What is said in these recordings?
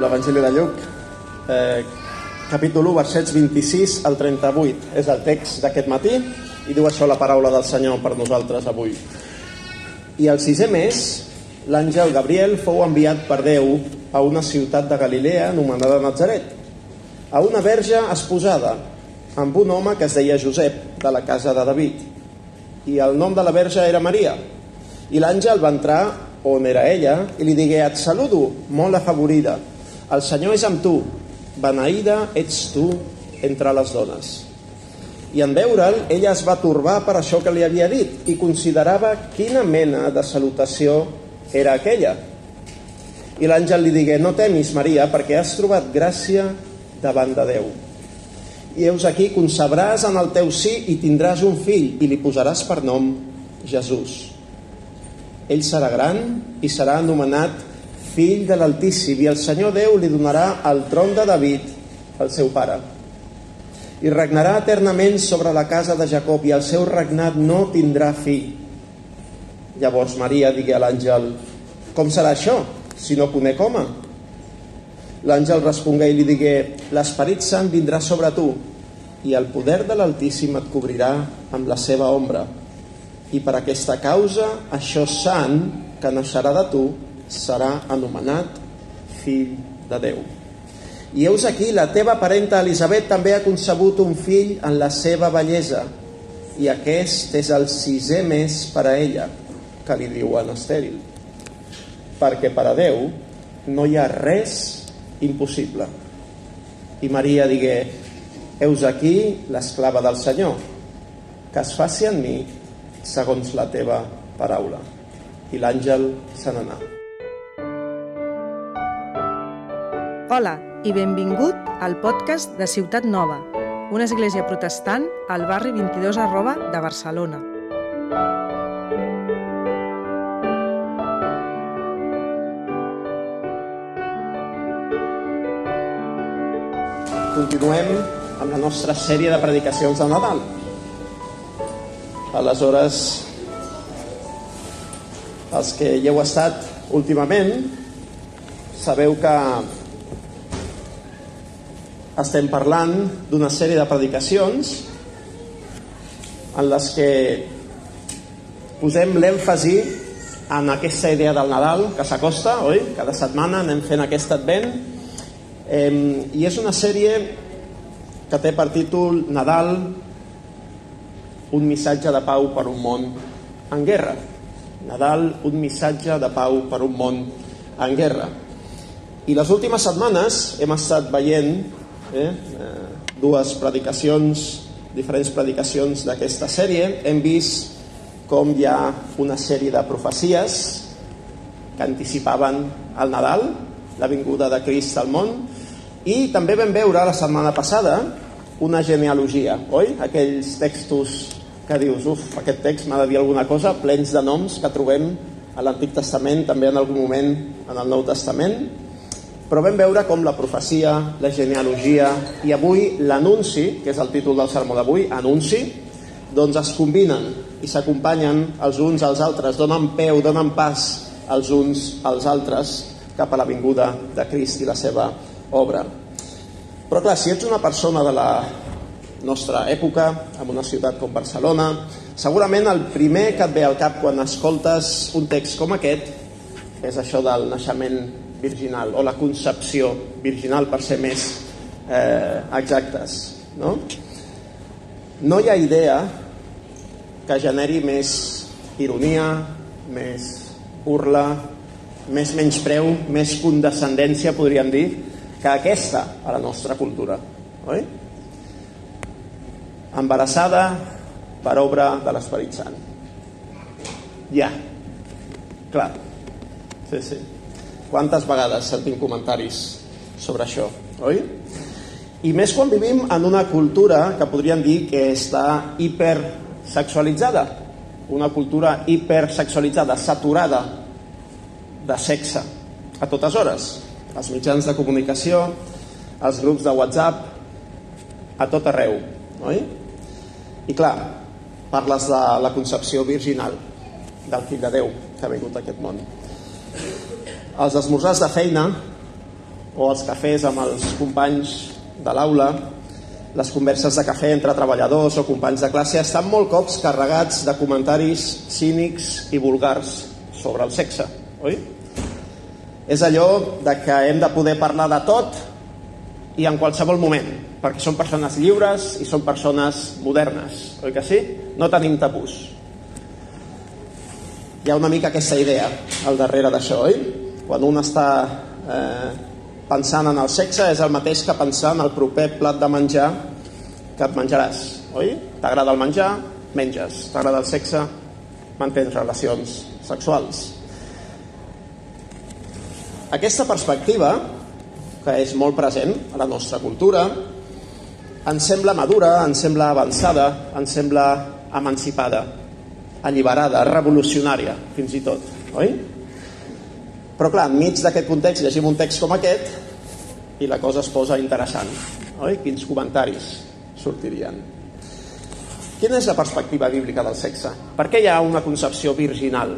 l'Evangeli de Lluc, eh, capítol 1, versets 26 al 38. És el text d'aquest matí i diu això la paraula del Senyor per nosaltres avui. I el sisè mes, l'àngel Gabriel fou enviat per Déu a una ciutat de Galilea anomenada Nazaret, a una verge esposada amb un home que es deia Josep, de la casa de David. I el nom de la verge era Maria. I l'àngel va entrar on era ella i li digué, et saludo, molt afavorida, el Senyor és amb tu, beneïda ets tu entre les dones. I en veure'l, ella es va torbar per això que li havia dit i considerava quina mena de salutació era aquella. I l'àngel li digué, no temis, Maria, perquè has trobat gràcia davant de Déu. I heus aquí, concebràs en el teu sí i tindràs un fill i li posaràs per nom Jesús. Ell serà gran i serà anomenat fill de l'Altíssim i el Senyor Déu li donarà el tron de David, el seu pare. I regnarà eternament sobre la casa de Jacob i el seu regnat no tindrà fi. Llavors Maria digué a l'àngel, com serà això, si no conec home? L'àngel respongué i li digué, l'Esperit Sant vindrà sobre tu i el poder de l'Altíssim et cobrirà amb la seva ombra. I per aquesta causa, això sant que naixerà de tu serà anomenat fill de Déu. I heus aquí, la teva parenta Elisabet també ha concebut un fill en la seva bellesa, i aquest és el sisè mes per a ella, que li diuen estèril. Perquè per a Déu no hi ha res impossible. I Maria digué, heus aquí l'esclava del Senyor, que es faci en mi segons la teva paraula. I l'àngel se n'anà. Hola i benvingut al podcast de Ciutat Nova, una església protestant al barri 22 arroba de Barcelona. Continuem amb la nostra sèrie de predicacions de Nadal. Aleshores, els que hi heu estat últimament, sabeu que estem parlant d'una sèrie de predicacions en les que posem l'èmfasi en aquesta idea del Nadal que s'acosta, oi? Cada setmana anem fent aquest advent eh, i és una sèrie que té per títol Nadal, un missatge de pau per un món en guerra. Nadal, un missatge de pau per un món en guerra. I les últimes setmanes hem estat veient eh, eh, dues predicacions, diferents predicacions d'aquesta sèrie. Hem vist com hi ha una sèrie de profecies que anticipaven el Nadal, la vinguda de Crist al món, i també vam veure la setmana passada una genealogia, oi? Aquells textos que dius, uf, aquest text m'ha de dir alguna cosa, plens de noms que trobem a l'Antic Testament, també en algun moment en el Nou Testament, però vam veure com la profecia, la genealogia i avui l'anunci, que és el títol del sermó d'avui, anunci, doncs es combinen i s'acompanyen els uns als altres, donen peu, donen pas els uns als altres cap a la vinguda de Crist i la seva obra. Però clar, si ets una persona de la nostra època, en una ciutat com Barcelona, segurament el primer que et ve al cap quan escoltes un text com aquest és això del naixement virginal o la concepció virginal per ser més eh, exactes. No? no hi ha idea que generi més ironia, més burla, més menyspreu, més condescendència, podríem dir, que aquesta a la nostra cultura. Oi? Embarassada per obra de l'Esperit Sant. Ja. Clar. Sí, sí. Quantes vegades sentim comentaris sobre això, oi? I més quan vivim en una cultura que podríem dir que està hipersexualitzada, una cultura hipersexualitzada, saturada de sexe a totes hores als mitjans de comunicació, als grups de WhatsApp, a tot arreu, oi? I clar, parles de la concepció virginal del fill de Déu que ha vingut a aquest món. Els esmorzars de feina o els cafès amb els companys de l'aula, les converses de cafè entre treballadors o companys de classe estan molt cops carregats de comentaris cínics i vulgars sobre el sexe, oi? És allò de que hem de poder parlar de tot i en qualsevol moment, perquè són persones lliures i són persones modernes, oi que sí? No tenim tabús. Hi ha una mica aquesta idea al darrere d'això, oi? Quan un està eh, pensant en el sexe és el mateix que pensar en el proper plat de menjar que et menjaràs, oi? T'agrada el menjar, menges. T'agrada el sexe, mantens relacions sexuals. Aquesta perspectiva, que és molt present a la nostra cultura, ens sembla madura, ens sembla avançada, ens sembla emancipada, alliberada, revolucionària, fins i tot, oi? Però clar, enmig d'aquest context llegim un text com aquest i la cosa es posa interessant. Oi? Quins comentaris sortirien? Quina és la perspectiva bíblica del sexe? Per què hi ha una concepció virginal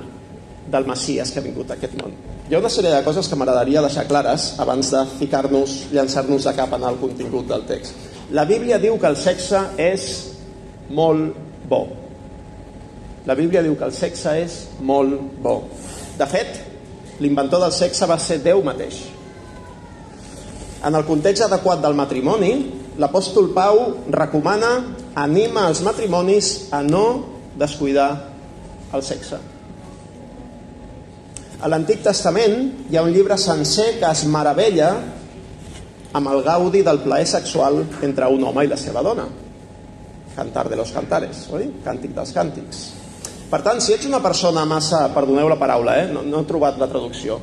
del Messias que ha vingut a aquest món? Hi ha una sèrie de coses que m'agradaria deixar clares abans de ficar-nos, llançar-nos de cap en el contingut del text. La Bíblia diu que el sexe és molt bo. La Bíblia diu que el sexe és molt bo. De fet, L'inventor del sexe va ser Déu mateix. En el context adequat del matrimoni, l'apòstol Pau recomana, anima els matrimonis a no descuidar el sexe. A l'Antic Testament hi ha un llibre sencer que es meravella amb el gaudi del plaer sexual entre un home i la seva dona. Cantar de los cantares, oi? Càntic dels càntics. Per tant, si ets una persona massa, perdoneu la paraula, eh? no, no he trobat la traducció,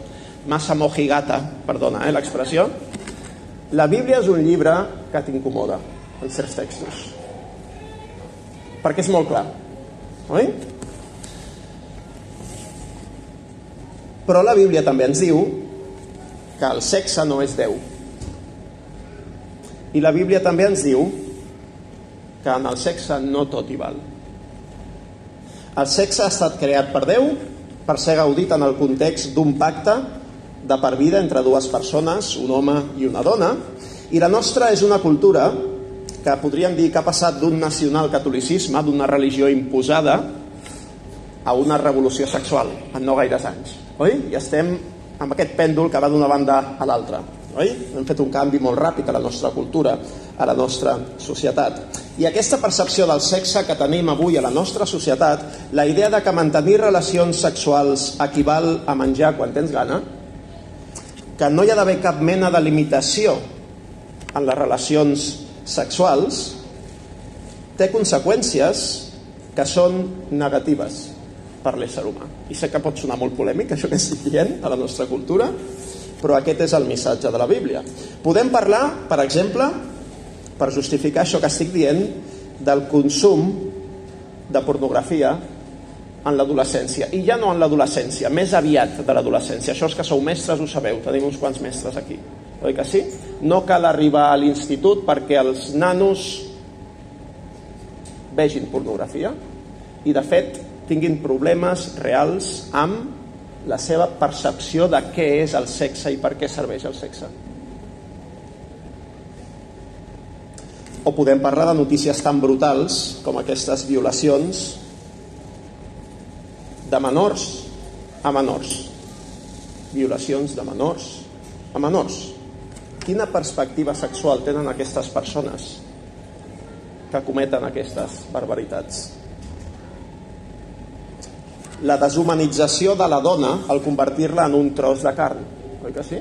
massa mojigata, perdona eh, l'expressió, la Bíblia és un llibre que t'incomoda en certs textos. Perquè és molt clar, oi? Però la Bíblia també ens diu que el sexe no és Déu. I la Bíblia també ens diu que en el sexe no tot hi val. El sexe ha estat creat per Déu per ser gaudit en el context d'un pacte de per vida entre dues persones, un home i una dona, i la nostra és una cultura que podríem dir que ha passat d'un nacional catolicisme, d'una religió imposada, a una revolució sexual en no gaires anys. Oi? I estem amb aquest pèndol que va d'una banda a l'altra. Oi? Hem fet un canvi molt ràpid a la nostra cultura, a la nostra societat. I aquesta percepció del sexe que tenim avui a la nostra societat, la idea de que mantenir relacions sexuals equival a menjar quan tens gana, que no hi ha d'haver cap mena de limitació en les relacions sexuals, té conseqüències que són negatives per l'ésser humà. I sé que pot sonar molt polèmic, això que estic dient, a la nostra cultura, però aquest és el missatge de la Bíblia. Podem parlar, per exemple, per justificar això que estic dient, del consum de pornografia en l'adolescència. I ja no en l'adolescència, més aviat de l'adolescència. Això és que sou mestres ho sabeu, tenim uns quants mestres aquí. Oi que sí? No cal arribar a l'institut perquè els nanos vegin pornografia i, de fet, tinguin problemes reals amb la seva percepció de què és el sexe i per què serveix el sexe. O podem parlar de notícies tan brutals com aquestes violacions de menors a menors. Violacions de menors a menors. Quina perspectiva sexual tenen aquestes persones que cometen aquestes barbaritats? La deshumanització de la dona al convertir-la en un tros de carn. Oi que sí?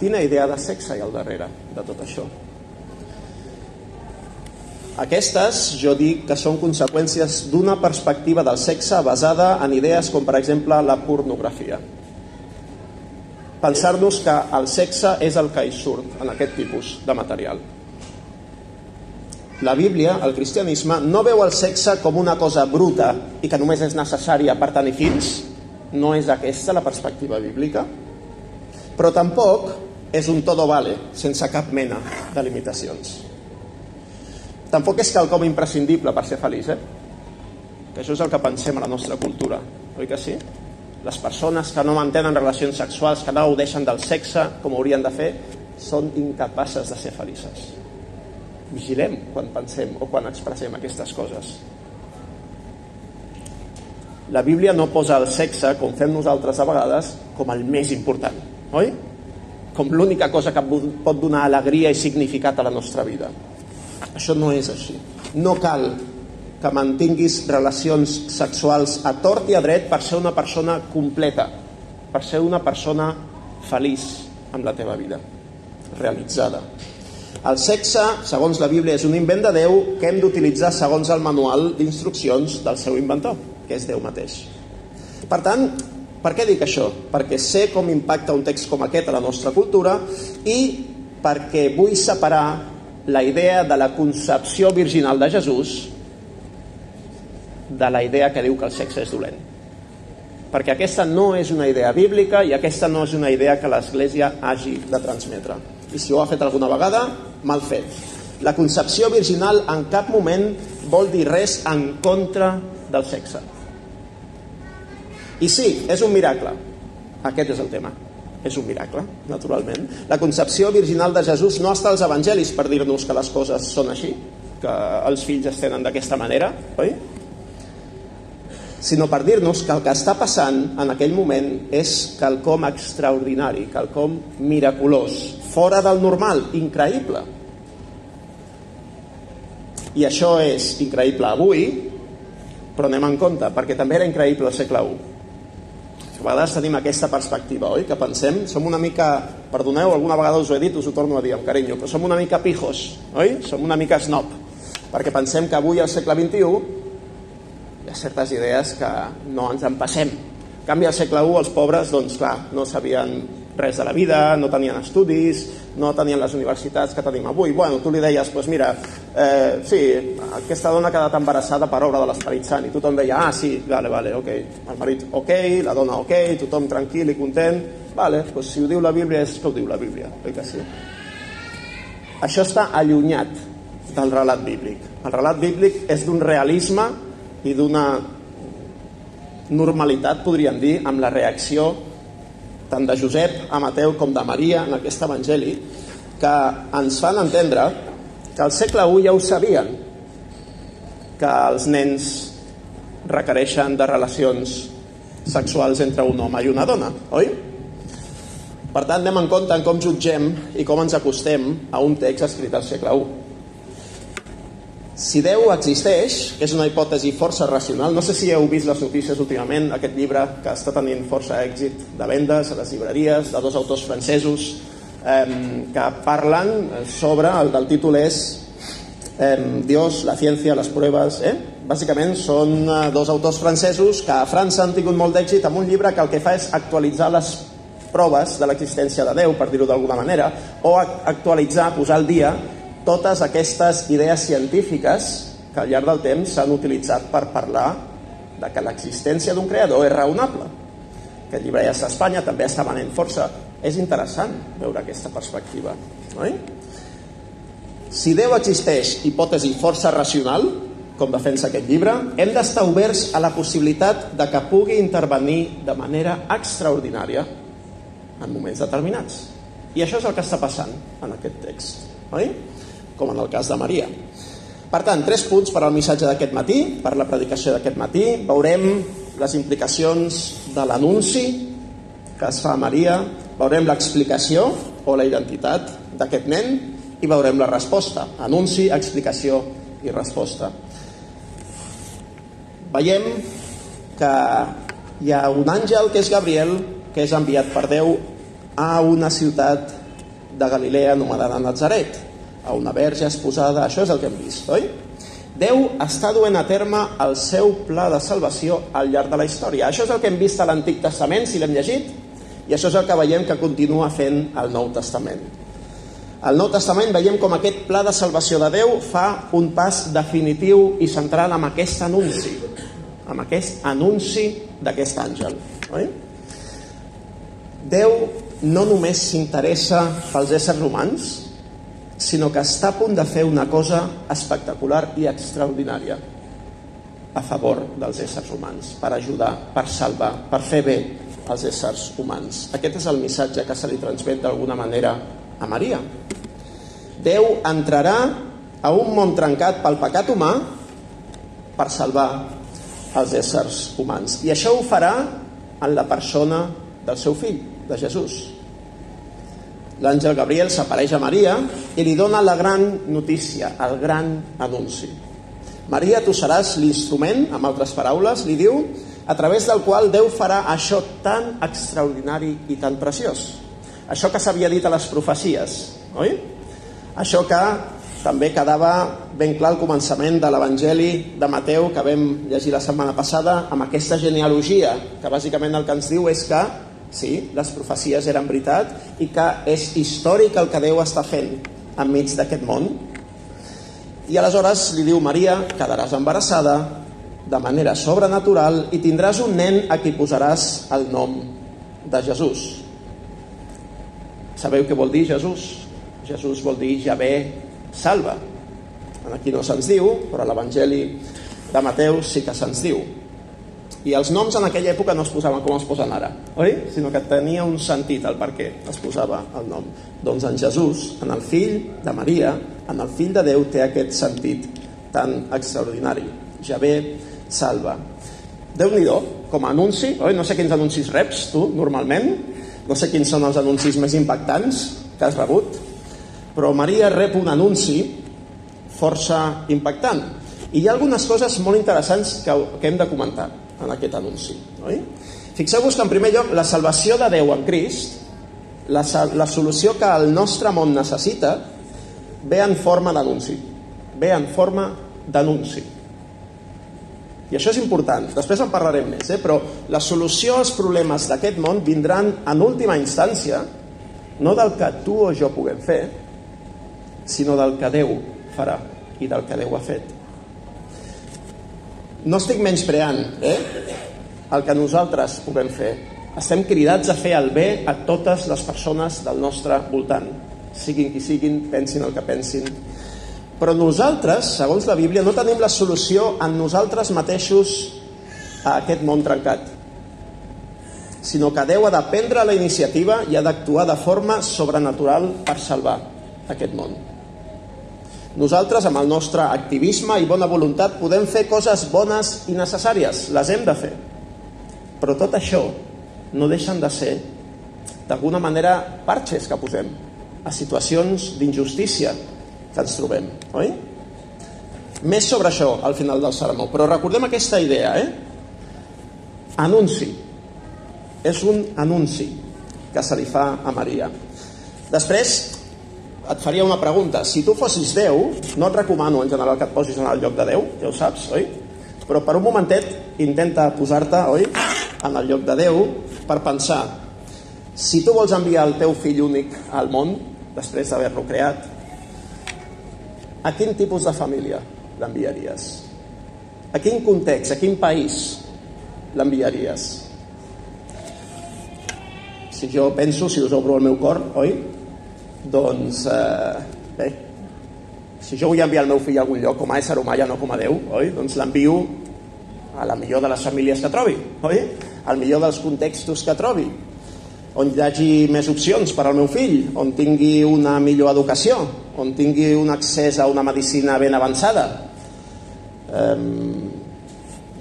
Quina idea de sexe hi ha al darrere de tot això? Aquestes, jo dic que són conseqüències d'una perspectiva del sexe basada en idees com, per exemple, la pornografia. Pensar-nos que el sexe és el que hi surt en aquest tipus de material. La Bíblia, el cristianisme, no veu el sexe com una cosa bruta i que només és necessària per tenir fills. No és aquesta la perspectiva bíblica. Però tampoc és un todo vale, sense cap mena de limitacions. Tampoc és quelcom imprescindible per ser feliç, eh? Que això és el que pensem a la nostra cultura, oi que sí? Les persones que no mantenen relacions sexuals, que no deixen del sexe com haurien de fer, són incapaces de ser felices. Vigilem quan pensem o quan expressem aquestes coses. La Bíblia no posa el sexe, com fem nosaltres a vegades, com el més important, oi? Com l'única cosa que pot donar alegria i significat a la nostra vida. Això no és així. No cal que mantinguis relacions sexuals a tort i a dret per ser una persona completa, per ser una persona feliç amb la teva vida, realitzada. El sexe, segons la Bíblia, és un invent de Déu que hem d'utilitzar segons el manual d'instruccions del seu inventor, que és Déu mateix. Per tant, per què dic això? Perquè sé com impacta un text com aquest a la nostra cultura i perquè vull separar la idea de la concepció virginal de Jesús de la idea que diu que el sexe és dolent. Perquè aquesta no és una idea bíblica i aquesta no és una idea que l'Església hagi de transmetre. I si ho ha fet alguna vegada, mal fet. La concepció virginal en cap moment vol dir res en contra del sexe. I sí, és un miracle. Aquest és el tema. És un miracle, naturalment. La concepció virginal de Jesús no està als evangelis per dir-nos que les coses són així, que els fills es tenen d'aquesta manera, oi? sinó per dir-nos que el que està passant en aquell moment és quelcom extraordinari, quelcom miraculós, fora del normal, increïble. I això és increïble avui, però anem en compte, perquè també era increïble al segle I. A vegades tenim aquesta perspectiva, oi? Que pensem, som una mica, perdoneu, alguna vegada us ho he dit, us ho torno a dir amb carinyo, però som una mica pijos, oi? Som una mica snob, perquè pensem que avui al segle XXI hi ha certes idees que no ens en passem. En canvi, al segle I, els pobres, doncs clar, no sabien res de la vida, no tenien estudis, no tenien les universitats que tenim avui. Bueno, tu li deies, doncs mira, eh, sí, aquesta dona ha quedat embarassada per obra de l'Esperit Sant, i tothom deia, ah, sí, vale, vale, ok, el marit ok, la dona ok, tothom tranquil i content, vale, doncs si ho diu la Bíblia és que ho diu la Bíblia, oi que sí? Això està allunyat del relat bíblic. El relat bíblic és d'un realisme i d'una normalitat, podríem dir, amb la reacció tant de Josep a Mateu com de Maria en aquest evangeli, que ens fan entendre que al segle I ja ho sabien, que els nens requereixen de relacions sexuals entre un home i una dona, oi? Per tant, anem en compte en com jutgem i com ens acostem a un text escrit al segle I. Si Déu existeix, és una hipòtesi força racional, no sé si heu vist les notícies últimament, aquest llibre que està tenint força èxit de vendes a les llibreries, de dos autors francesos eh, que parlen sobre, el del títol és eh, Dios, la ciència, les proves... Eh? Bàsicament són eh, dos autors francesos que a França han tingut molt d'èxit amb un llibre que el que fa és actualitzar les proves de l'existència de Déu, per dir-ho d'alguna manera, o actualitzar, posar al dia totes aquestes idees científiques que al llarg del temps s'han utilitzat per parlar de que l'existència d'un creador és raonable. Aquest llibre ja està a Espanya, també està venent força. És interessant veure aquesta perspectiva. Oi? Si Déu existeix, hipòtesi força racional, com defensa aquest llibre, hem d'estar oberts a la possibilitat de que pugui intervenir de manera extraordinària en moments determinats. I això és el que està passant en aquest text. Oi? Com en el cas de Maria. Per tant, tres punts per al missatge d'aquest matí, per la predicació d'aquest matí. Veurem les implicacions de l'anunci que es fa a Maria, veurem l'explicació o la identitat d'aquest nen i veurem la resposta. Anunci, explicació i resposta. Veiem que hi ha un àngel que és Gabriel que és enviat per Déu a una ciutat de Galilea anomenada Nazaret a una verge esposada, això és el que hem vist, oi? Déu està duent a terme el seu pla de salvació al llarg de la història. Això és el que hem vist a l'Antic Testament, si l'hem llegit, i això és el que veiem que continua fent el Nou Testament. Al Nou Testament veiem com aquest pla de salvació de Déu fa un pas definitiu i central amb aquest anunci, amb aquest anunci d'aquest àngel. Oi? Déu no només s'interessa pels éssers humans, sinó que està a punt de fer una cosa espectacular i extraordinària. a favor dels éssers humans, per ajudar, per salvar, per fer bé als éssers humans. Aquest és el missatge que se li transmet d'alguna manera a Maria. Déu entrarà a un món trencat pel pecat humà per salvar els éssers humans. I això ho farà en la persona del seu fill, de Jesús. L'àngel Gabriel s'apareix a Maria i li dona la gran notícia, el gran anunci. Maria, tu seràs l'instrument, amb altres paraules, li diu, a través del qual Déu farà això tan extraordinari i tan preciós. Això que s'havia dit a les profecies, oi? Això que també quedava ben clar al començament de l'Evangeli de Mateu que vam llegir la setmana passada amb aquesta genealogia, que bàsicament el que ens diu és que sí, les profecies eren veritat i que és històric el que Déu està fent enmig d'aquest món. I aleshores li diu Maria, quedaràs embarassada de manera sobrenatural i tindràs un nen a qui posaràs el nom de Jesús. Sabeu què vol dir Jesús? Jesús vol dir Javé salva. Aquí no se'ns diu, però a l'Evangeli de Mateu sí que se'ns diu. I els noms en aquella època no es posaven com es posen ara, oi? Sinó que tenia un sentit el per què es posava el nom. Doncs en Jesús, en el fill de Maria, en el fill de Déu té aquest sentit tan extraordinari. Javé salva. déu nhi com a anunci, oi? No sé quins anuncis reps tu, normalment, no sé quins són els anuncis més impactants que has rebut, però Maria rep un anunci força impactant. I hi ha algunes coses molt interessants que, que hem de comentar en aquest anunci. Oi? Fixeu-vos que, en primer lloc, la salvació de Déu en Crist, la, la solució que el nostre món necessita, ve en forma d'anunci. Ve en forma d'anunci. I això és important. Després en parlarem més, eh? però la solució als problemes d'aquest món vindran en última instància no del que tu o jo puguem fer, sinó del que Déu farà i del que Déu ha fet. No estic menyspreant eh, el que nosaltres puguem fer. Estem cridats a fer el bé a totes les persones del nostre voltant, siguin qui siguin, pensin el que pensin. Però nosaltres, segons la Bíblia, no tenim la solució en nosaltres mateixos a aquest món trencat, sinó que Déu ha de prendre la iniciativa i ha d'actuar de forma sobrenatural per salvar aquest món. Nosaltres, amb el nostre activisme i bona voluntat, podem fer coses bones i necessàries, les hem de fer. Però tot això no deixen de ser, d'alguna manera, parxes que posem a situacions d'injustícia que ens trobem, oi? Més sobre això al final del sermó, però recordem aquesta idea, eh? Anunci. És un anunci que se li fa a Maria. Després, et faria una pregunta. Si tu fossis Déu, no et recomano en general que et posis en el lloc de Déu, ja ho saps, oi? Però per un momentet intenta posar-te, oi, en el lloc de Déu per pensar si tu vols enviar el teu fill únic al món, després d'haver-lo creat, a quin tipus de família l'enviaries? A quin context, a quin país l'enviaries? Si jo penso, si us obro el meu cor, oi? Doncs eh, bé, si jo vull enviar el meu fill a algun lloc com a ésser humà ja no com a Déu, oi? doncs l'envio a la millor de les famílies que trobi, oi? al millor dels contextos que trobi, on hi hagi més opcions per al meu fill, on tingui una millor educació, on tingui un accés a una medicina ben avançada. Um,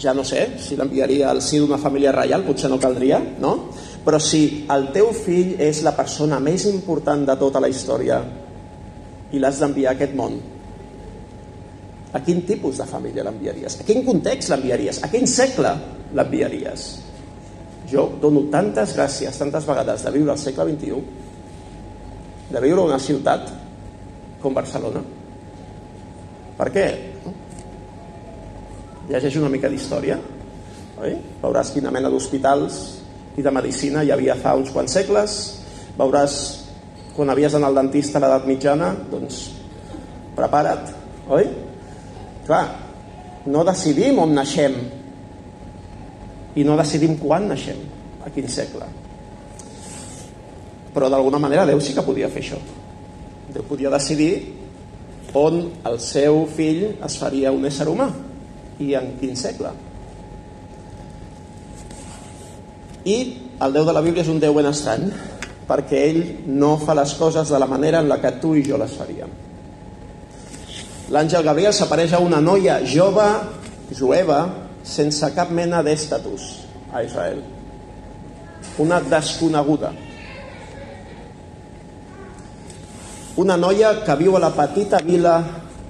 ja no sé si l'enviaria al si d'una família reial, potser no caldria, no? Però si el teu fill és la persona més important de tota la història i l'has d'enviar a aquest món, a quin tipus de família l'enviaries? A quin context l'enviaries? A quin segle l'enviaries? Jo dono tantes gràcies, tantes vegades de viure al segle XXI, de viure una ciutat com Barcelona. Per què? Llegeix una mica d'història, oi? Veuràs quina mena d'hospitals i de medicina hi havia fa uns quants segles veuràs quan havies d'anar al dentista a l'edat mitjana doncs prepara't oi? clar, no decidim on naixem i no decidim quan naixem a quin segle però d'alguna manera Déu sí que podia fer això Déu podia decidir on el seu fill es faria un ésser humà i en quin segle. I el Déu de la Bíblia és un Déu ben estrany, perquè ell no fa les coses de la manera en la que tu i jo les faríem. L'àngel Gabriel s'apareix a una noia jove, jueva, sense cap mena d'estatus a Israel. Una desconeguda. Una noia que viu a la petita vila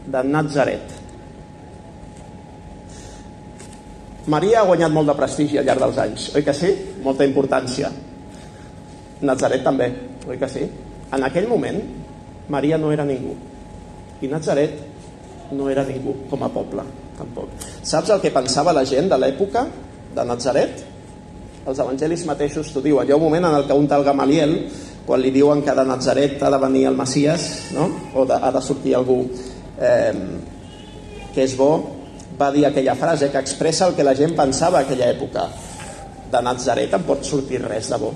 de Nazaret. Maria ha guanyat molt de prestigi al llarg dels anys, oi que sí? Molta importància. Nazaret també, oi que sí? En aquell moment, Maria no era ningú. I Nazaret no era ningú com a poble, tampoc. Saps el que pensava la gent de l'època de Nazaret? Els evangelis mateixos t'ho diuen. Hi ha un moment en el que un tal Gamaliel, quan li diuen que de Nazaret ha de venir el Maciès, no? o de, ha de sortir algú eh, que és bo, va dir aquella frase que expressa el que la gent pensava a aquella època. De Nazaret en pot sortir res de bo.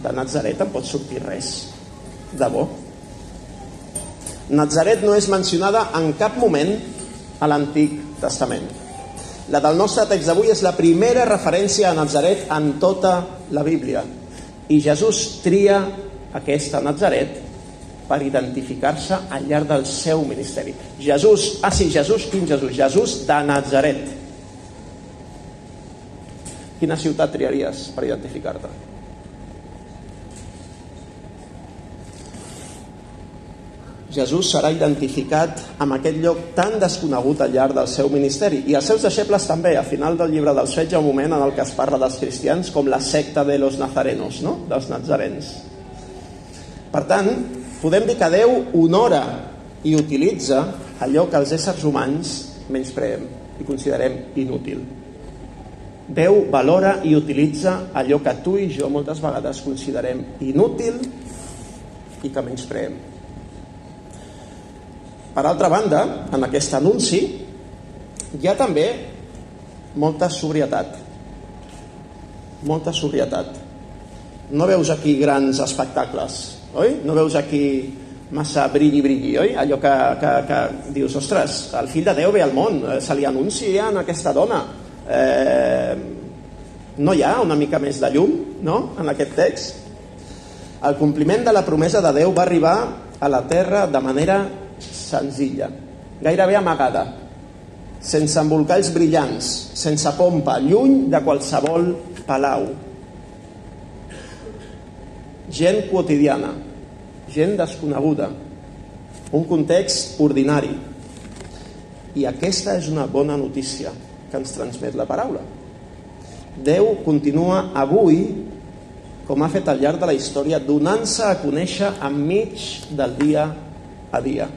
De Nazaret en pot sortir res de bo. Nazaret no és mencionada en cap moment a l'Antic Testament. La del nostre text d'avui és la primera referència a Nazaret en tota la Bíblia. I Jesús tria aquesta Nazaret per identificar-se al llarg del seu ministeri. Jesús, ah sí, Jesús, quin Jesús? Jesús de Nazaret. Quina ciutat triaries per identificar-te? Jesús serà identificat amb aquest lloc tan desconegut al llarg del seu ministeri. I els seus deixebles també, a final del llibre dels fets hi ha un moment en el que es parla dels cristians com la secta de los nazarenos, no? dels nazarens. Per tant, podem dir que Déu honora i utilitza allò que els éssers humans menyspreem i considerem inútil. Déu valora i utilitza allò que tu i jo moltes vegades considerem inútil i que menyspreem. Per altra banda, en aquest anunci hi ha també molta sobrietat. Molta sobrietat. No veus aquí grans espectacles, oi? No veus aquí massa brilli-brilli, oi? Allò que, que, que dius, ostres, el fill de Déu ve al món, eh, se li anuncia a aquesta dona. Eh, no hi ha una mica més de llum, no?, en aquest text. El compliment de la promesa de Déu va arribar a la terra de manera senzilla, gairebé amagada, sense embolcalls brillants, sense pompa, lluny de qualsevol palau. Gent quotidiana, gent desconeguda, un context ordinari. I aquesta és una bona notícia que ens transmet la paraula. Déu continua avui, com ha fet al llarg de la història, donant-se a conèixer enmig del dia a dia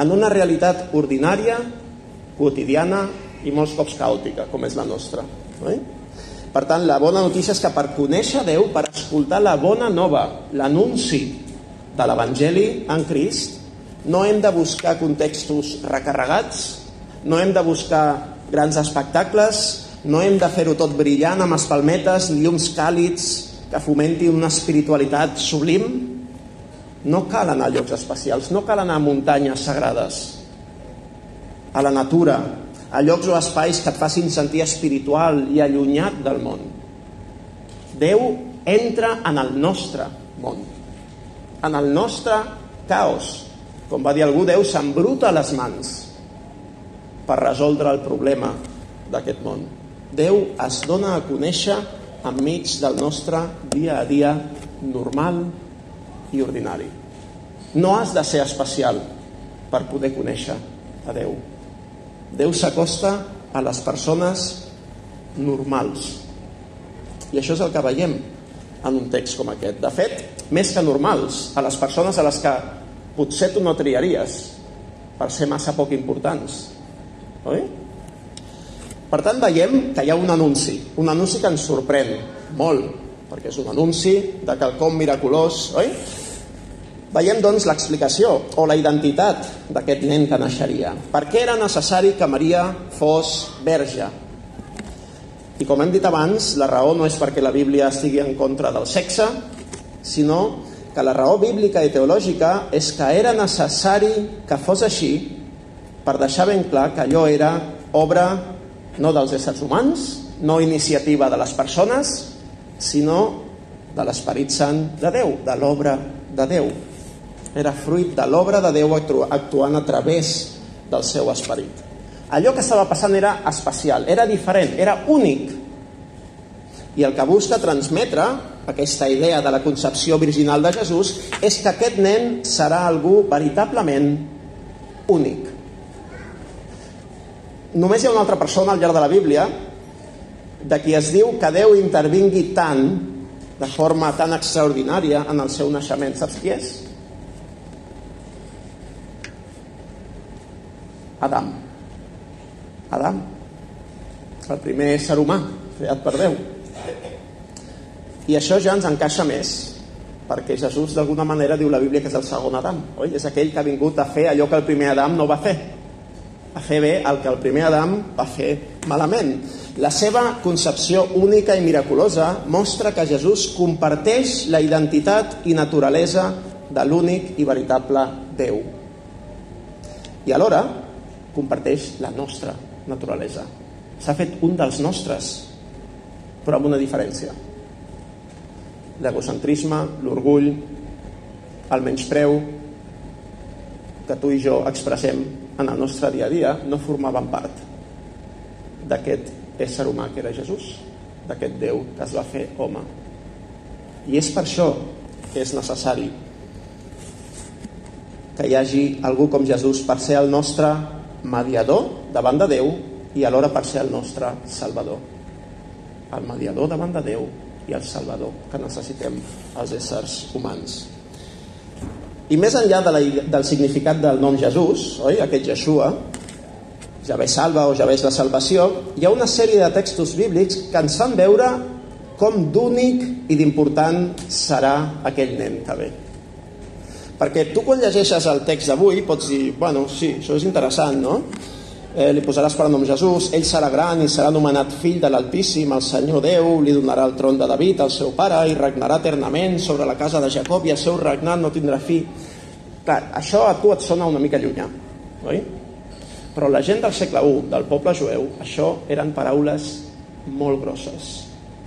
en una realitat ordinària, quotidiana i molts cops caòtica, com és la nostra. Oi? Per tant, la bona notícia és que per conèixer Déu, per escoltar la bona nova, l'anunci de l'Evangeli en Crist, no hem de buscar contextos recarregats, no hem de buscar grans espectacles, no hem de fer-ho tot brillant amb espalmetes, llums càlids que fomentin una espiritualitat sublim, no cal anar a llocs especials, no cal anar a muntanyes sagrades, a la natura, a llocs o espais que et facin sentir espiritual i allunyat del món. Déu entra en el nostre món, en el nostre caos. Com va dir algú, Déu s'embruta les mans per resoldre el problema d'aquest món. Déu es dona a conèixer enmig del nostre dia a dia normal i ordinari. No has de ser especial per poder conèixer a Déu. Déu s'acosta a les persones normals. I això és el que veiem en un text com aquest. De fet, més que normals, a les persones a les que potser tu no triaries per ser massa poc importants. Oi? Per tant, veiem que hi ha un anunci, un anunci que ens sorprèn molt, perquè és un anunci de quelcom miraculós, oi? Veiem, doncs, l'explicació o la identitat d'aquest nen que naixeria. Per què era necessari que Maria fos verge? I com hem dit abans, la raó no és perquè la Bíblia estigui en contra del sexe, sinó que la raó bíblica i teològica és que era necessari que fos així per deixar ben clar que allò era obra no dels éssers humans, no iniciativa de les persones, sinó de l'Esperit Sant de Déu, de l'obra de Déu. Era fruit de l'obra de Déu actuant a través del seu esperit. Allò que estava passant era especial, era diferent, era únic. I el que busca transmetre aquesta idea de la concepció virginal de Jesús és que aquest nen serà algú veritablement únic. Només hi ha una altra persona al llarg de la Bíblia de qui es diu que Déu intervingui tant, de forma tan extraordinària, en el seu naixement. Saps qui és? Adam. Adam, el primer ésser humà creat per Déu. I això ja ens encaixa més, perquè Jesús d'alguna manera diu la Bíblia que és el segon Adam, oi? És aquell que ha vingut a fer allò que el primer Adam no va fer, a fer bé el que el primer Adam va fer malament. La seva concepció única i miraculosa mostra que Jesús comparteix la identitat i naturalesa de l'únic i veritable Déu. I alhora comparteix la nostra naturalesa. S'ha fet un dels nostres, però amb una diferència. L'egocentrisme, l'orgull, el menyspreu que tu i jo expressem en el nostre dia a dia no formaven part d'aquest ésser humà que era Jesús, d'aquest Déu que es va fer home. I és per això que és necessari que hi hagi algú com Jesús per ser el nostre mediador davant de Déu i alhora per ser el nostre Salvador. El mediador davant de Déu i el Salvador que necessitem els éssers humans. I més enllà de la, del significat del nom Jesús, oi? aquest Jeshua, Javé salva o Javé és la salvació, hi ha una sèrie de textos bíblics que ens fan veure com d'únic i d'important serà aquell nen que ve. Perquè tu quan llegeixes el text d'avui pots dir, bueno, sí, això és interessant, no? eh, li posaràs per nom Jesús, ell serà gran i serà anomenat fill de l'Altíssim, el Senyor Déu li donarà el tron de David, el seu pare, i regnarà eternament sobre la casa de Jacob i el seu regnat no tindrà fi. Clar, això a tu et sona una mica llunyà, oi? Però la gent del segle I, del poble jueu, això eren paraules molt grosses.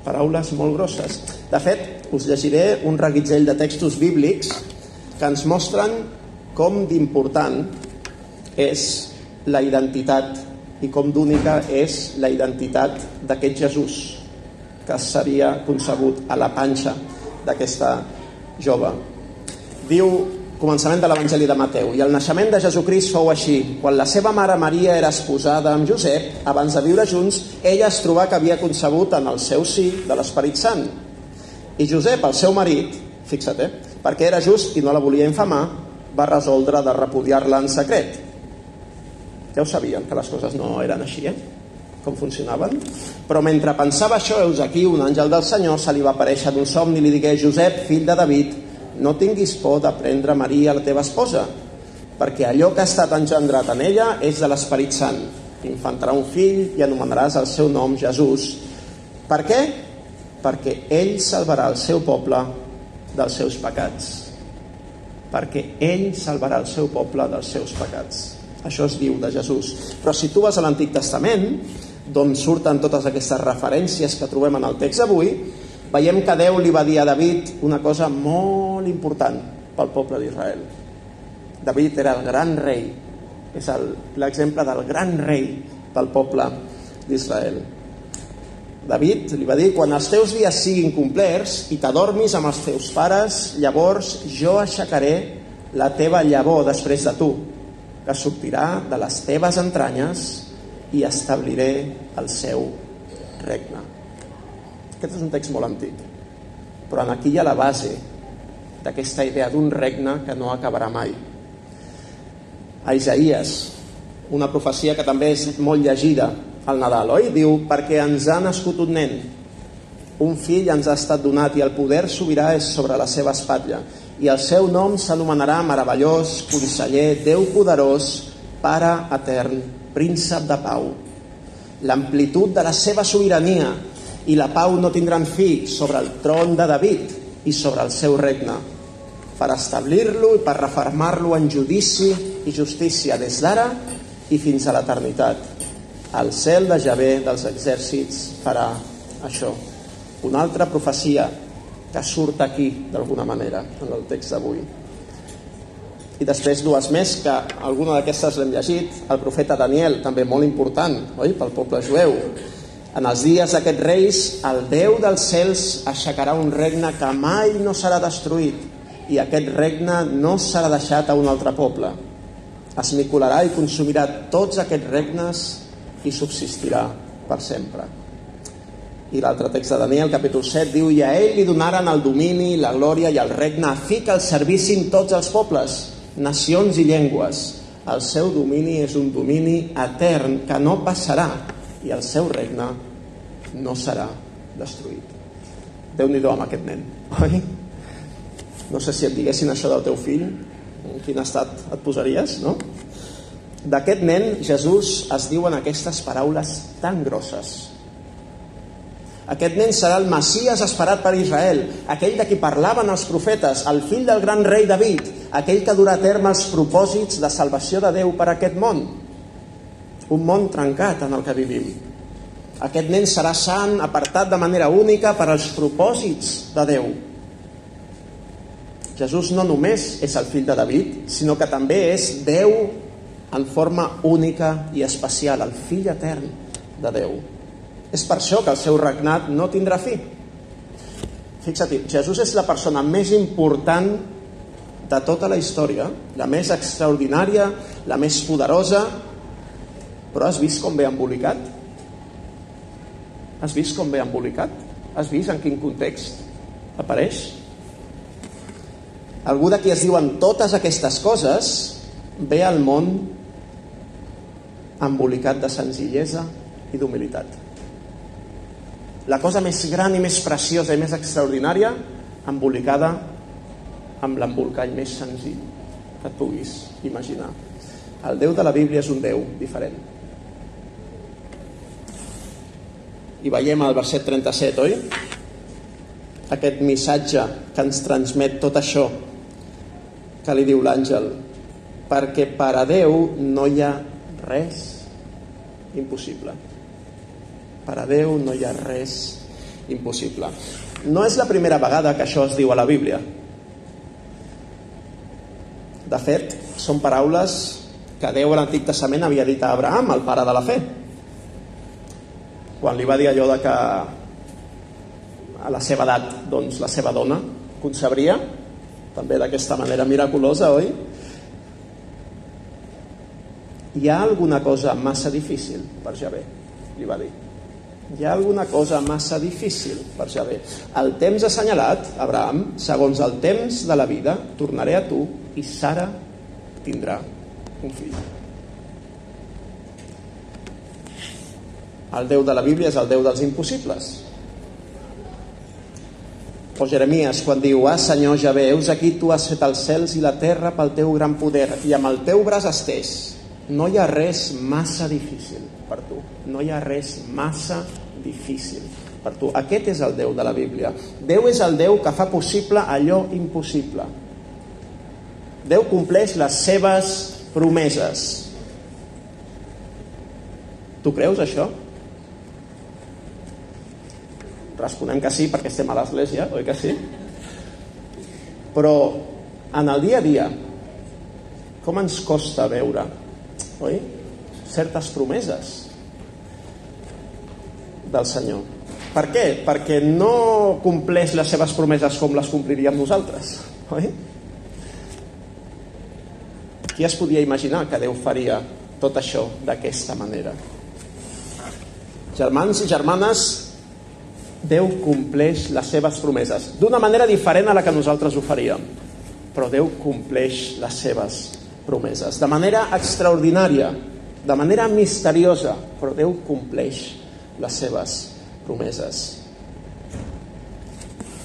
Paraules molt grosses. De fet, us llegiré un reguitzell de textos bíblics que ens mostren com d'important és la identitat i com d'única és la identitat d'aquest Jesús que seria concebut a la panxa d'aquesta jove. Diu, començament de l'Evangeli de Mateu, i el naixement de Jesucrist fou així. Quan la seva mare Maria era esposada amb Josep, abans de viure junts, ella es trobà que havia concebut en el seu sí de l'Esperit Sant. I Josep, el seu marit, fixa't, eh, perquè era just i no la volia infamar, va resoldre de repudiar-la en secret ja ho sabien, que les coses no eren així, eh? com funcionaven. Però mentre pensava això, heus aquí un àngel del Senyor se li va aparèixer d'un somni i li digué Josep, fill de David, no tinguis por de prendre Maria, la teva esposa, perquè allò que ha estat engendrat en ella és de l'Esperit Sant. Infantarà un fill i anomenaràs el seu nom Jesús. Per què? Perquè ell salvarà el seu poble dels seus pecats. Perquè ell salvarà el seu poble dels seus pecats. Això es diu de Jesús. Però si tu vas a l'Antic Testament, d'on surten totes aquestes referències que trobem en el text d'avui, veiem que Déu li va dir a David una cosa molt important pel poble d'Israel. David era el gran rei, és l'exemple del gran rei del poble d'Israel. David li va dir, quan els teus dies siguin complerts i t'adormis amb els teus pares, llavors jo aixecaré la teva llavor després de tu que sortirà de les teves entranyes i establiré el seu regne. Aquest és un text molt antic, però aquí hi ha la base d'aquesta idea d'un regne que no acabarà mai. A Isaías, una profecia que també és molt llegida al Nadal, oi? Diu, perquè ens ha nascut un nen, un fill ens ha estat donat i el poder sobirà és sobre la seva espatlla i el seu nom s'anomenarà meravellós, conseller, Déu poderós, Pare etern, príncep de pau. L'amplitud de la seva sobirania i la pau no tindran fi sobre el tron de David i sobre el seu regne, per establir-lo i per reformar-lo en judici i justícia des d'ara i fins a l'eternitat. El cel de Javé dels exèrcits farà això. Una altra profecia que surt aquí, d'alguna manera, en el text d'avui. I després dues més, que alguna d'aquestes l'hem llegit, el profeta Daniel, també molt important, oi?, pel poble jueu. En els dies d'aquests reis, el Déu dels cels aixecarà un regne que mai no serà destruït, i aquest regne no serà deixat a un altre poble. Es micolarà i consumirà tots aquests regnes i subsistirà per sempre. I l'altre text de Daniel, capítol 7, diu I a ell li donaren el domini, la glòria i el regne a fi que el servissin tots els pobles, nacions i llengües. El seu domini és un domini etern que no passarà i el seu regne no serà destruït. Déu-n'hi-do amb aquest nen, oi? No sé si et diguessin això del teu fill, en quin estat et posaries, no? D'aquest nen, Jesús es diuen aquestes paraules tan grosses. Aquest nen serà el Messias esperat per Israel, aquell de qui parlaven els profetes, el fill del gran rei David, aquell que durà a terme els propòsits de salvació de Déu per a aquest món. Un món trencat en el que vivim. Aquest nen serà sant, apartat de manera única per als propòsits de Déu. Jesús no només és el fill de David, sinó que també és Déu en forma única i especial, el fill etern de Déu. És per això que el seu regnat no tindrà fi. Fixa't, Jesús és la persona més important de tota la història, la més extraordinària, la més poderosa, però has vist com ve embolicat? Has vist com ve embolicat? Has vist en quin context apareix? Algú de qui es diuen totes aquestes coses ve al món embolicat de senzillesa i d'humilitat. La cosa més gran i més preciosa i més extraordinària embolicada amb l'embolcall més senzill que et puguis imaginar. El Déu de la Bíblia és un Déu diferent. I veiem al verset 37, oi? Aquest missatge que ens transmet tot això que li diu l'àngel, perquè per a Déu no hi ha res impossible. Per a Déu no hi ha res impossible. No és la primera vegada que això es diu a la Bíblia. De fet, són paraules que Déu a l'Antic Testament havia dit a Abraham, el pare de la fe. Quan li va dir allò de que a la seva edat, doncs, la seva dona concebria, també d'aquesta manera miraculosa, oi? Hi ha alguna cosa massa difícil per Javé, li va dir. Hi ha alguna cosa massa difícil per Javé. El temps assenyalat, Abraham, segons el temps de la vida, tornaré a tu i Sara tindrà un fill. El Déu de la Bíblia és el Déu dels impossibles. O Jeremies, quan diu, ah Senyor Javé, heus aquí tu has fet els cels i la terra pel teu gran poder i amb el teu braç estès. No hi ha res massa difícil per tu. No hi ha res massa difícil per tu. Aquest és el Déu de la Bíblia. Déu és el Déu que fa possible allò impossible. Déu compleix les seves promeses. Tu creus això? Responem que sí perquè estem a l'església, oi que sí? Però en el dia a dia, com ens costa veure, oi? Certes promeses del Senyor. Per què? Perquè no compleix les seves promeses com les compliríem nosaltres, oi? Qui es podia imaginar que Déu faria tot això d'aquesta manera? Germans i germanes, Déu compleix les seves promeses d'una manera diferent a la que nosaltres ho faríem però Déu compleix les seves promeses. De manera extraordinària de manera misteriosa però Déu compleix les seves promeses.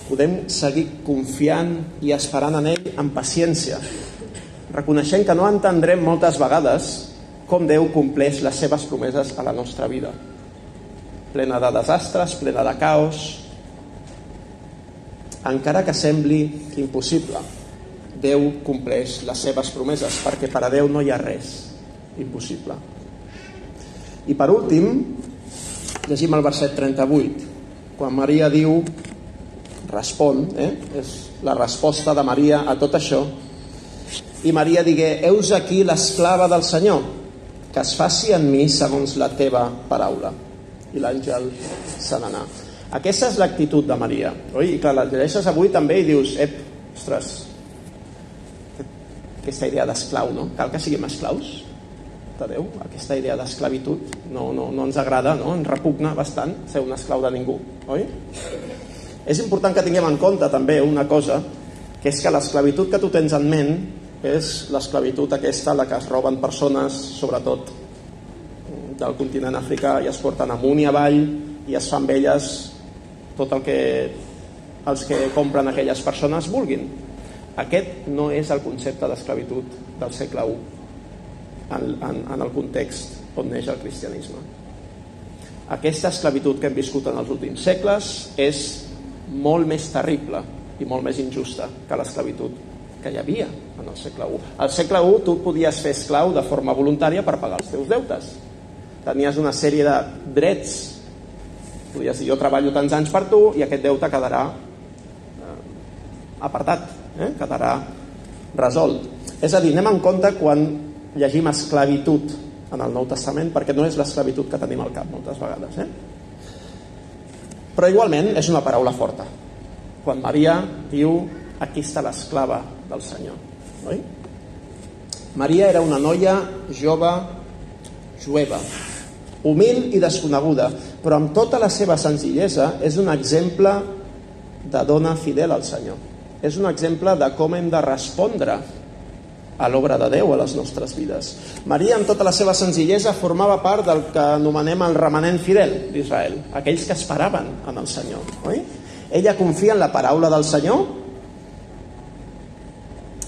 Podem seguir confiant i esperant en ell amb paciència reconeixent que no entendrem moltes vegades com Déu compleix les seves promeses a la nostra vida. Plena de desastres, plena de caos, encara que sembli impossible. Déu compleix les seves promeses, perquè per a Déu no hi ha res impossible. I per últim, llegim el verset 38, quan Maria diu, respon, eh? és la resposta de Maria a tot això, i Maria digué, heus aquí l'esclava del Senyor, que es faci en mi segons la teva paraula. I l'àngel se n'anà. Aquesta és l'actitud de Maria. Oi? I clar, la llegeixes avui també i dius, ep, ostres, aquesta idea d'esclau, no? Cal que siguem esclaus de Déu? Aquesta idea d'esclavitud no, no, no ens agrada, no? Ens repugna bastant ser un esclau de ningú, oi? És important que tinguem en compte també una cosa, que és que l'esclavitud que tu tens en ment és l'esclavitud aquesta la que es roben persones, sobretot del continent africà, i es porten amunt i avall i es fan velles tot el que els que compren aquelles persones vulguin. Aquest no és el concepte d'esclavitud del segle I en, en, en el context on neix el cristianisme. Aquesta esclavitud que hem viscut en els últims segles és molt més terrible i molt més injusta que l'esclavitud que hi havia en el segle I. Al segle I tu podies fer esclau de forma voluntària per pagar els teus deutes. Tenies una sèrie de drets. Podies dir, jo treballo tants anys per tu i aquest deute quedarà eh, apartat, eh? quedarà resolt. És a dir, anem en compte quan llegim esclavitud en el Nou Testament perquè no és l'esclavitud que tenim al cap moltes vegades. Eh? Però igualment és una paraula forta. Quan Maria diu aquí està l'esclava del Senyor. Oi? Maria era una noia jove, jueva, humil i desconeguda, però amb tota la seva senzillesa és un exemple de dona fidel al Senyor. És un exemple de com hem de respondre a l'obra de Déu a les nostres vides. Maria, amb tota la seva senzillesa, formava part del que anomenem el remanent fidel d'Israel, aquells que esperaven en el Senyor. Oi? Ella confia en la paraula del Senyor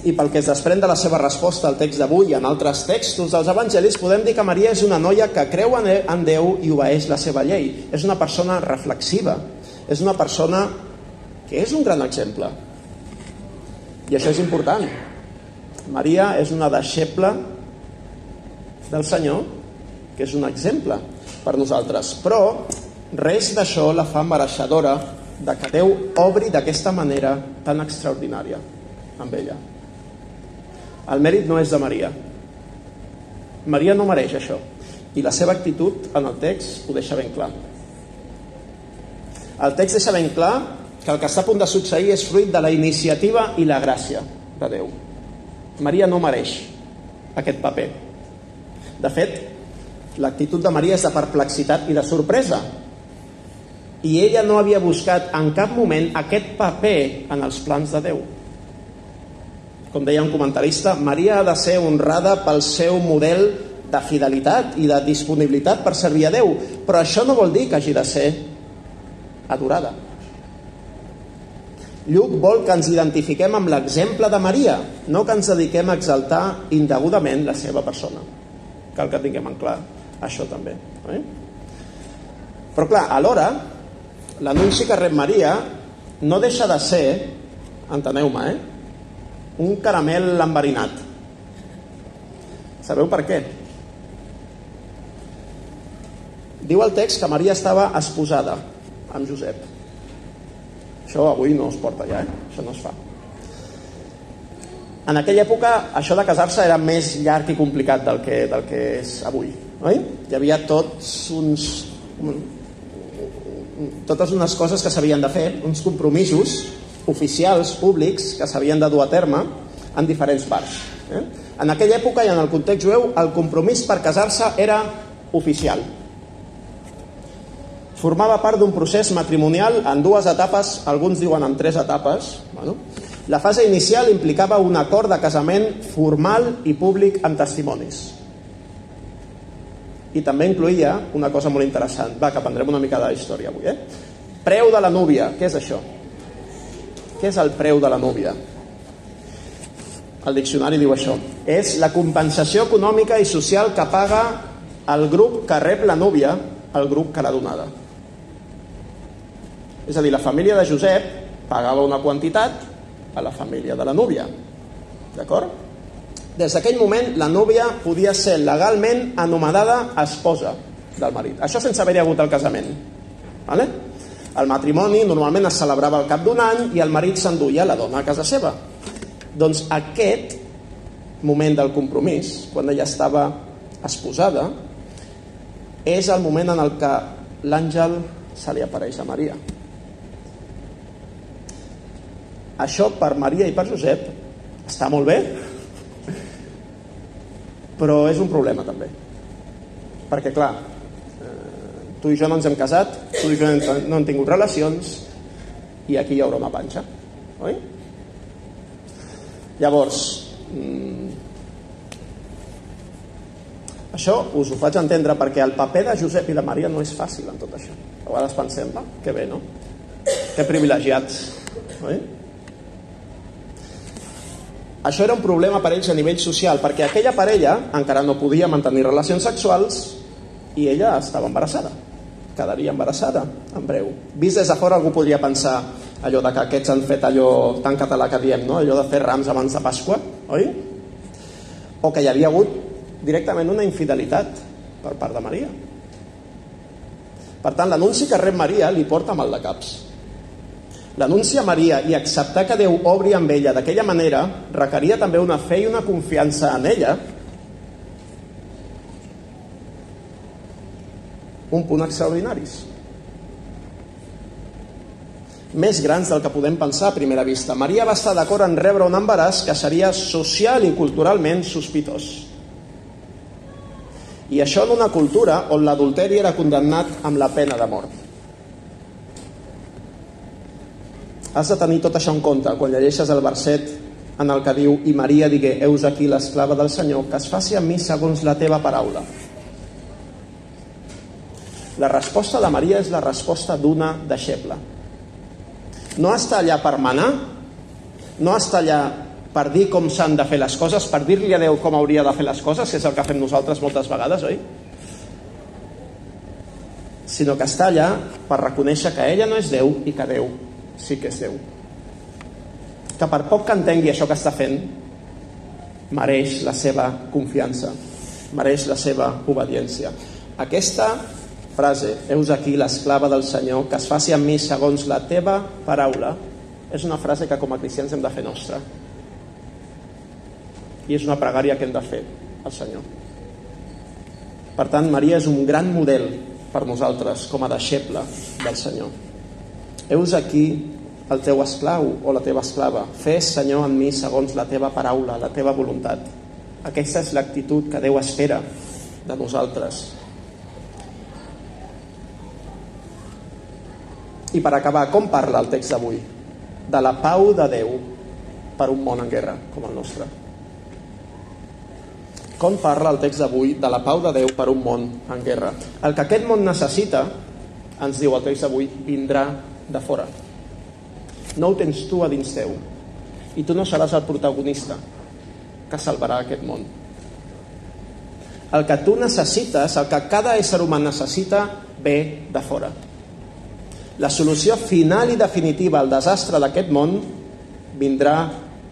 i pel que es desprèn de la seva resposta al text d'avui i en altres textos dels evangelis, podem dir que Maria és una noia que creu en Déu i obeeix la seva llei. És una persona reflexiva, és una persona que és un gran exemple. I això és important. Maria és una deixeble del Senyor, que és un exemple per nosaltres. Però res d'això la fa mereixedora de que Déu obri d'aquesta manera tan extraordinària amb ella. El mèrit no és de Maria. Maria no mereix això. I la seva actitud en el text ho deixa ben clar. El text deixa ben clar que el que està a punt de succeir és fruit de la iniciativa i la gràcia de Déu. Maria no mereix aquest paper. De fet, l'actitud de Maria és de perplexitat i de sorpresa. I ella no havia buscat en cap moment aquest paper en els plans de Déu com deia un comentarista, Maria ha de ser honrada pel seu model de fidelitat i de disponibilitat per servir a Déu, però això no vol dir que hagi de ser adorada. Lluc vol que ens identifiquem amb l'exemple de Maria, no que ens dediquem a exaltar indegudament la seva persona. Cal que tinguem en clar això també. Eh? Però clar, alhora, l'anunci que rep Maria no deixa de ser, enteneu-me, eh? un caramel enverinat. Sabeu per què? Diu el text que Maria estava esposada amb Josep. Això avui no es porta ja, eh? això no es fa. En aquella època això de casar-se era més llarg i complicat del que, del que és avui. Oi? Hi havia tots uns, totes unes coses que s'havien de fer, uns compromisos oficials públics que s'havien de dur a terme en diferents parts. Eh? En aquella època i en el context jueu el compromís per casar-se era oficial. Formava part d'un procés matrimonial en dues etapes, alguns diuen en tres etapes. Bueno, la fase inicial implicava un acord de casament formal i públic amb testimonis. I també incluïa una cosa molt interessant. Va, que aprendrem una mica de història avui. Eh? Preu de la núvia. Què és això? Què és el preu de la núvia? El diccionari diu això. És la compensació econòmica i social que paga el grup que rep la núvia al grup que l'ha donada. És a dir, la família de Josep pagava una quantitat a la família de la núvia. D'acord? Des d'aquell moment, la núvia podia ser legalment anomenada esposa del marit. Això sense haver-hi hagut el casament. Vale? El matrimoni normalment es celebrava al cap d'un any i el marit s'enduia la dona a casa seva. Doncs aquest moment del compromís, quan ella estava esposada, és el moment en el que l'àngel se li apareix a Maria. Això per Maria i per Josep està molt bé, però és un problema també. Perquè, clar, tu i jo no ens hem casat, tu i jo no hem tingut relacions, i aquí hi haurà una panxa, oi? Llavors, mm, això us ho faig entendre perquè el paper de Josep i de Maria no és fàcil en tot això. A vegades pensem, va, que bé, no? Que privilegiats, oi? Això era un problema per ells a nivell social, perquè aquella parella encara no podia mantenir relacions sexuals i ella estava embarassada quedaria embarassada en breu. Vist des de fora algú podria pensar allò de que aquests han fet allò tan català que diem, no? allò de fer rams abans de Pasqua, oi? O que hi havia hagut directament una infidelitat per part de Maria. Per tant, l'anunci que rep Maria li porta mal de caps. L'anunci a Maria i acceptar que Déu obri amb ella d'aquella manera requeria també una fe i una confiança en ella un punt extraordinaris. Més grans del que podem pensar a primera vista. Maria va estar d'acord en rebre un embaràs que seria social i culturalment sospitós. I això en una cultura on l'adulteri era condemnat amb la pena de mort. Has de tenir tot això en compte quan llegeixes el verset en el que diu i Maria digué, heus aquí l'esclava del Senyor, que es faci a mi segons la teva paraula. La resposta de Maria és la resposta d'una deixeble. No està allà per manar, no està allà per dir com s'han de fer les coses, per dir-li a Déu com hauria de fer les coses, que és el que fem nosaltres moltes vegades, oi? Sinó que està allà per reconèixer que ella no és Déu i que Déu sí que és Déu. Que per poc que entengui això que està fent, mereix la seva confiança, mereix la seva obediència. Aquesta frase, heus aquí l'esclava del Senyor, que es faci amb mi segons la teva paraula, és una frase que com a cristians hem de fer nostra. I és una pregària que hem de fer al Senyor. Per tant, Maria és un gran model per nosaltres com a deixeble del Senyor. Heus aquí el teu esclau o la teva esclava. Fes, Senyor, en mi segons la teva paraula, la teva voluntat. Aquesta és l'actitud que Déu espera de nosaltres I per acabar, com parla el text d'avui? De la pau de Déu per un món en guerra com el nostre. Com parla el text d'avui de la pau de Déu per un món en guerra? El que aquest món necessita, ens diu el text d'avui, vindrà de fora. No ho tens tu a dins teu. I tu no seràs el protagonista que salvarà aquest món. El que tu necessites, el que cada ésser humà necessita, ve de fora la solució final i definitiva al desastre d'aquest món vindrà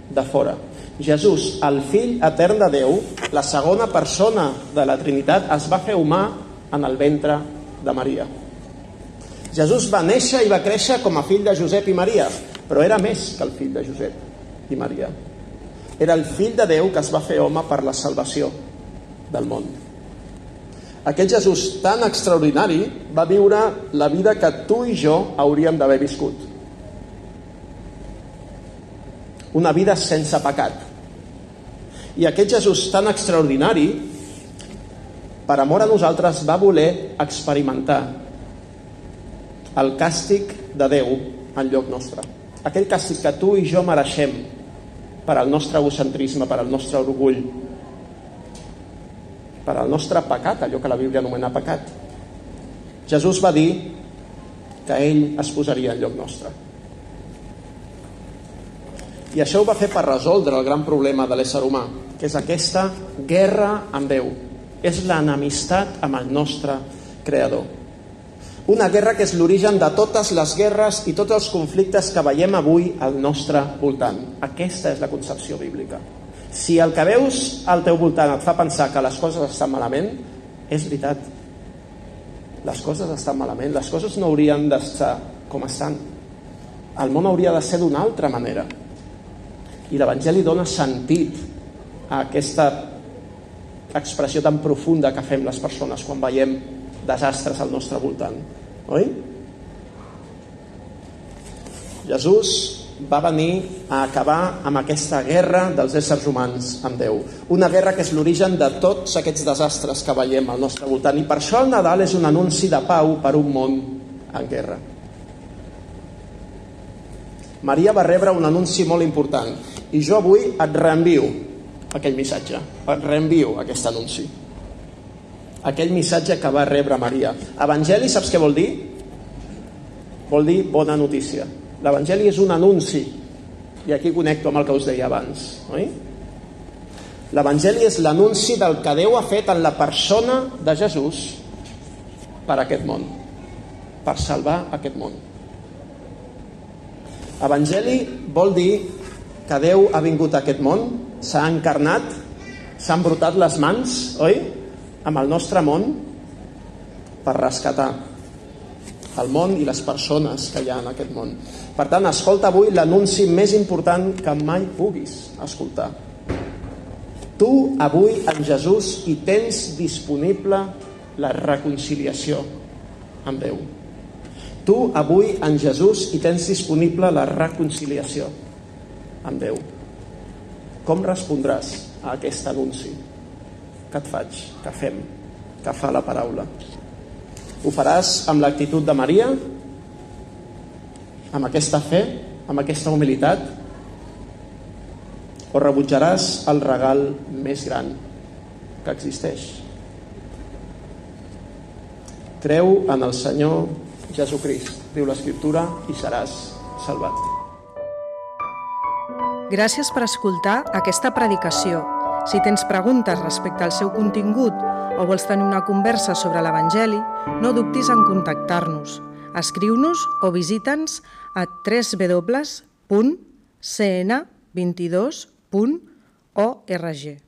de fora. Jesús, el fill etern de Déu, la segona persona de la Trinitat, es va fer humà en el ventre de Maria. Jesús va néixer i va créixer com a fill de Josep i Maria, però era més que el fill de Josep i Maria. Era el fill de Déu que es va fer home per la salvació del món. Aquest Jesús tan extraordinari va viure la vida que tu i jo hauríem d'haver viscut. Una vida sense pecat. I aquest Jesús tan extraordinari, per amor a nosaltres, va voler experimentar el càstig de Déu en lloc nostre. Aquell càstig que tu i jo mereixem per al nostre egocentrisme, per al nostre orgull, per al nostre pecat, allò que la Bíblia anomena pecat. Jesús va dir que ell es posaria en lloc nostre. I això ho va fer per resoldre el gran problema de l'ésser humà, que és aquesta guerra amb Déu. És l'enemistat amb el nostre Creador. Una guerra que és l'origen de totes les guerres i tots els conflictes que veiem avui al nostre voltant. Aquesta és la concepció bíblica. Si el que veus al teu voltant et fa pensar que les coses estan malament, és veritat. les coses estan malament, les coses no haurien d'estar com estan. El món hauria de ser d'una altra manera. I l'Evangeli dona sentit a aquesta expressió tan profunda que fem les persones quan veiem desastres al nostre voltant. Oi? Jesús va venir a acabar amb aquesta guerra dels éssers humans amb Déu. Una guerra que és l'origen de tots aquests desastres que veiem al nostre voltant. I per això el Nadal és un anunci de pau per un món en guerra. Maria va rebre un anunci molt important i jo avui et reenvio aquell missatge, et reenvio aquest anunci. Aquell missatge que va rebre Maria. Evangeli, saps què vol dir? Vol dir bona notícia. L'Evangeli és un anunci, i aquí connecto amb el que us deia abans, oi? L'Evangeli és l'anunci del que Déu ha fet en la persona de Jesús per a aquest món, per salvar aquest món. Evangeli vol dir que Déu ha vingut a aquest món, s'ha encarnat, s'han brotat les mans, oi?, amb el nostre món per rescatar el món i les persones que hi ha en aquest món. Per tant, escolta avui l'anunci més important que mai puguis escoltar. Tu, avui, en Jesús, hi tens disponible la reconciliació amb Déu. Tu, avui, en Jesús, hi tens disponible la reconciliació amb Déu. Com respondràs a aquest anunci que et faig, que fem, que fa la paraula? Ho faràs amb l'actitud de Maria, amb aquesta fe, amb aquesta humilitat, o rebutjaràs el regal més gran que existeix. Creu en el Senyor Jesucrist, diu l'Escriptura, i seràs salvat. Gràcies per escoltar aquesta predicació. Si tens preguntes respecte al seu contingut o vols tenir una conversa sobre l'Evangeli, no dubtis en contactar-nos. Escriu-nos o visita'ns a www.cn22.org.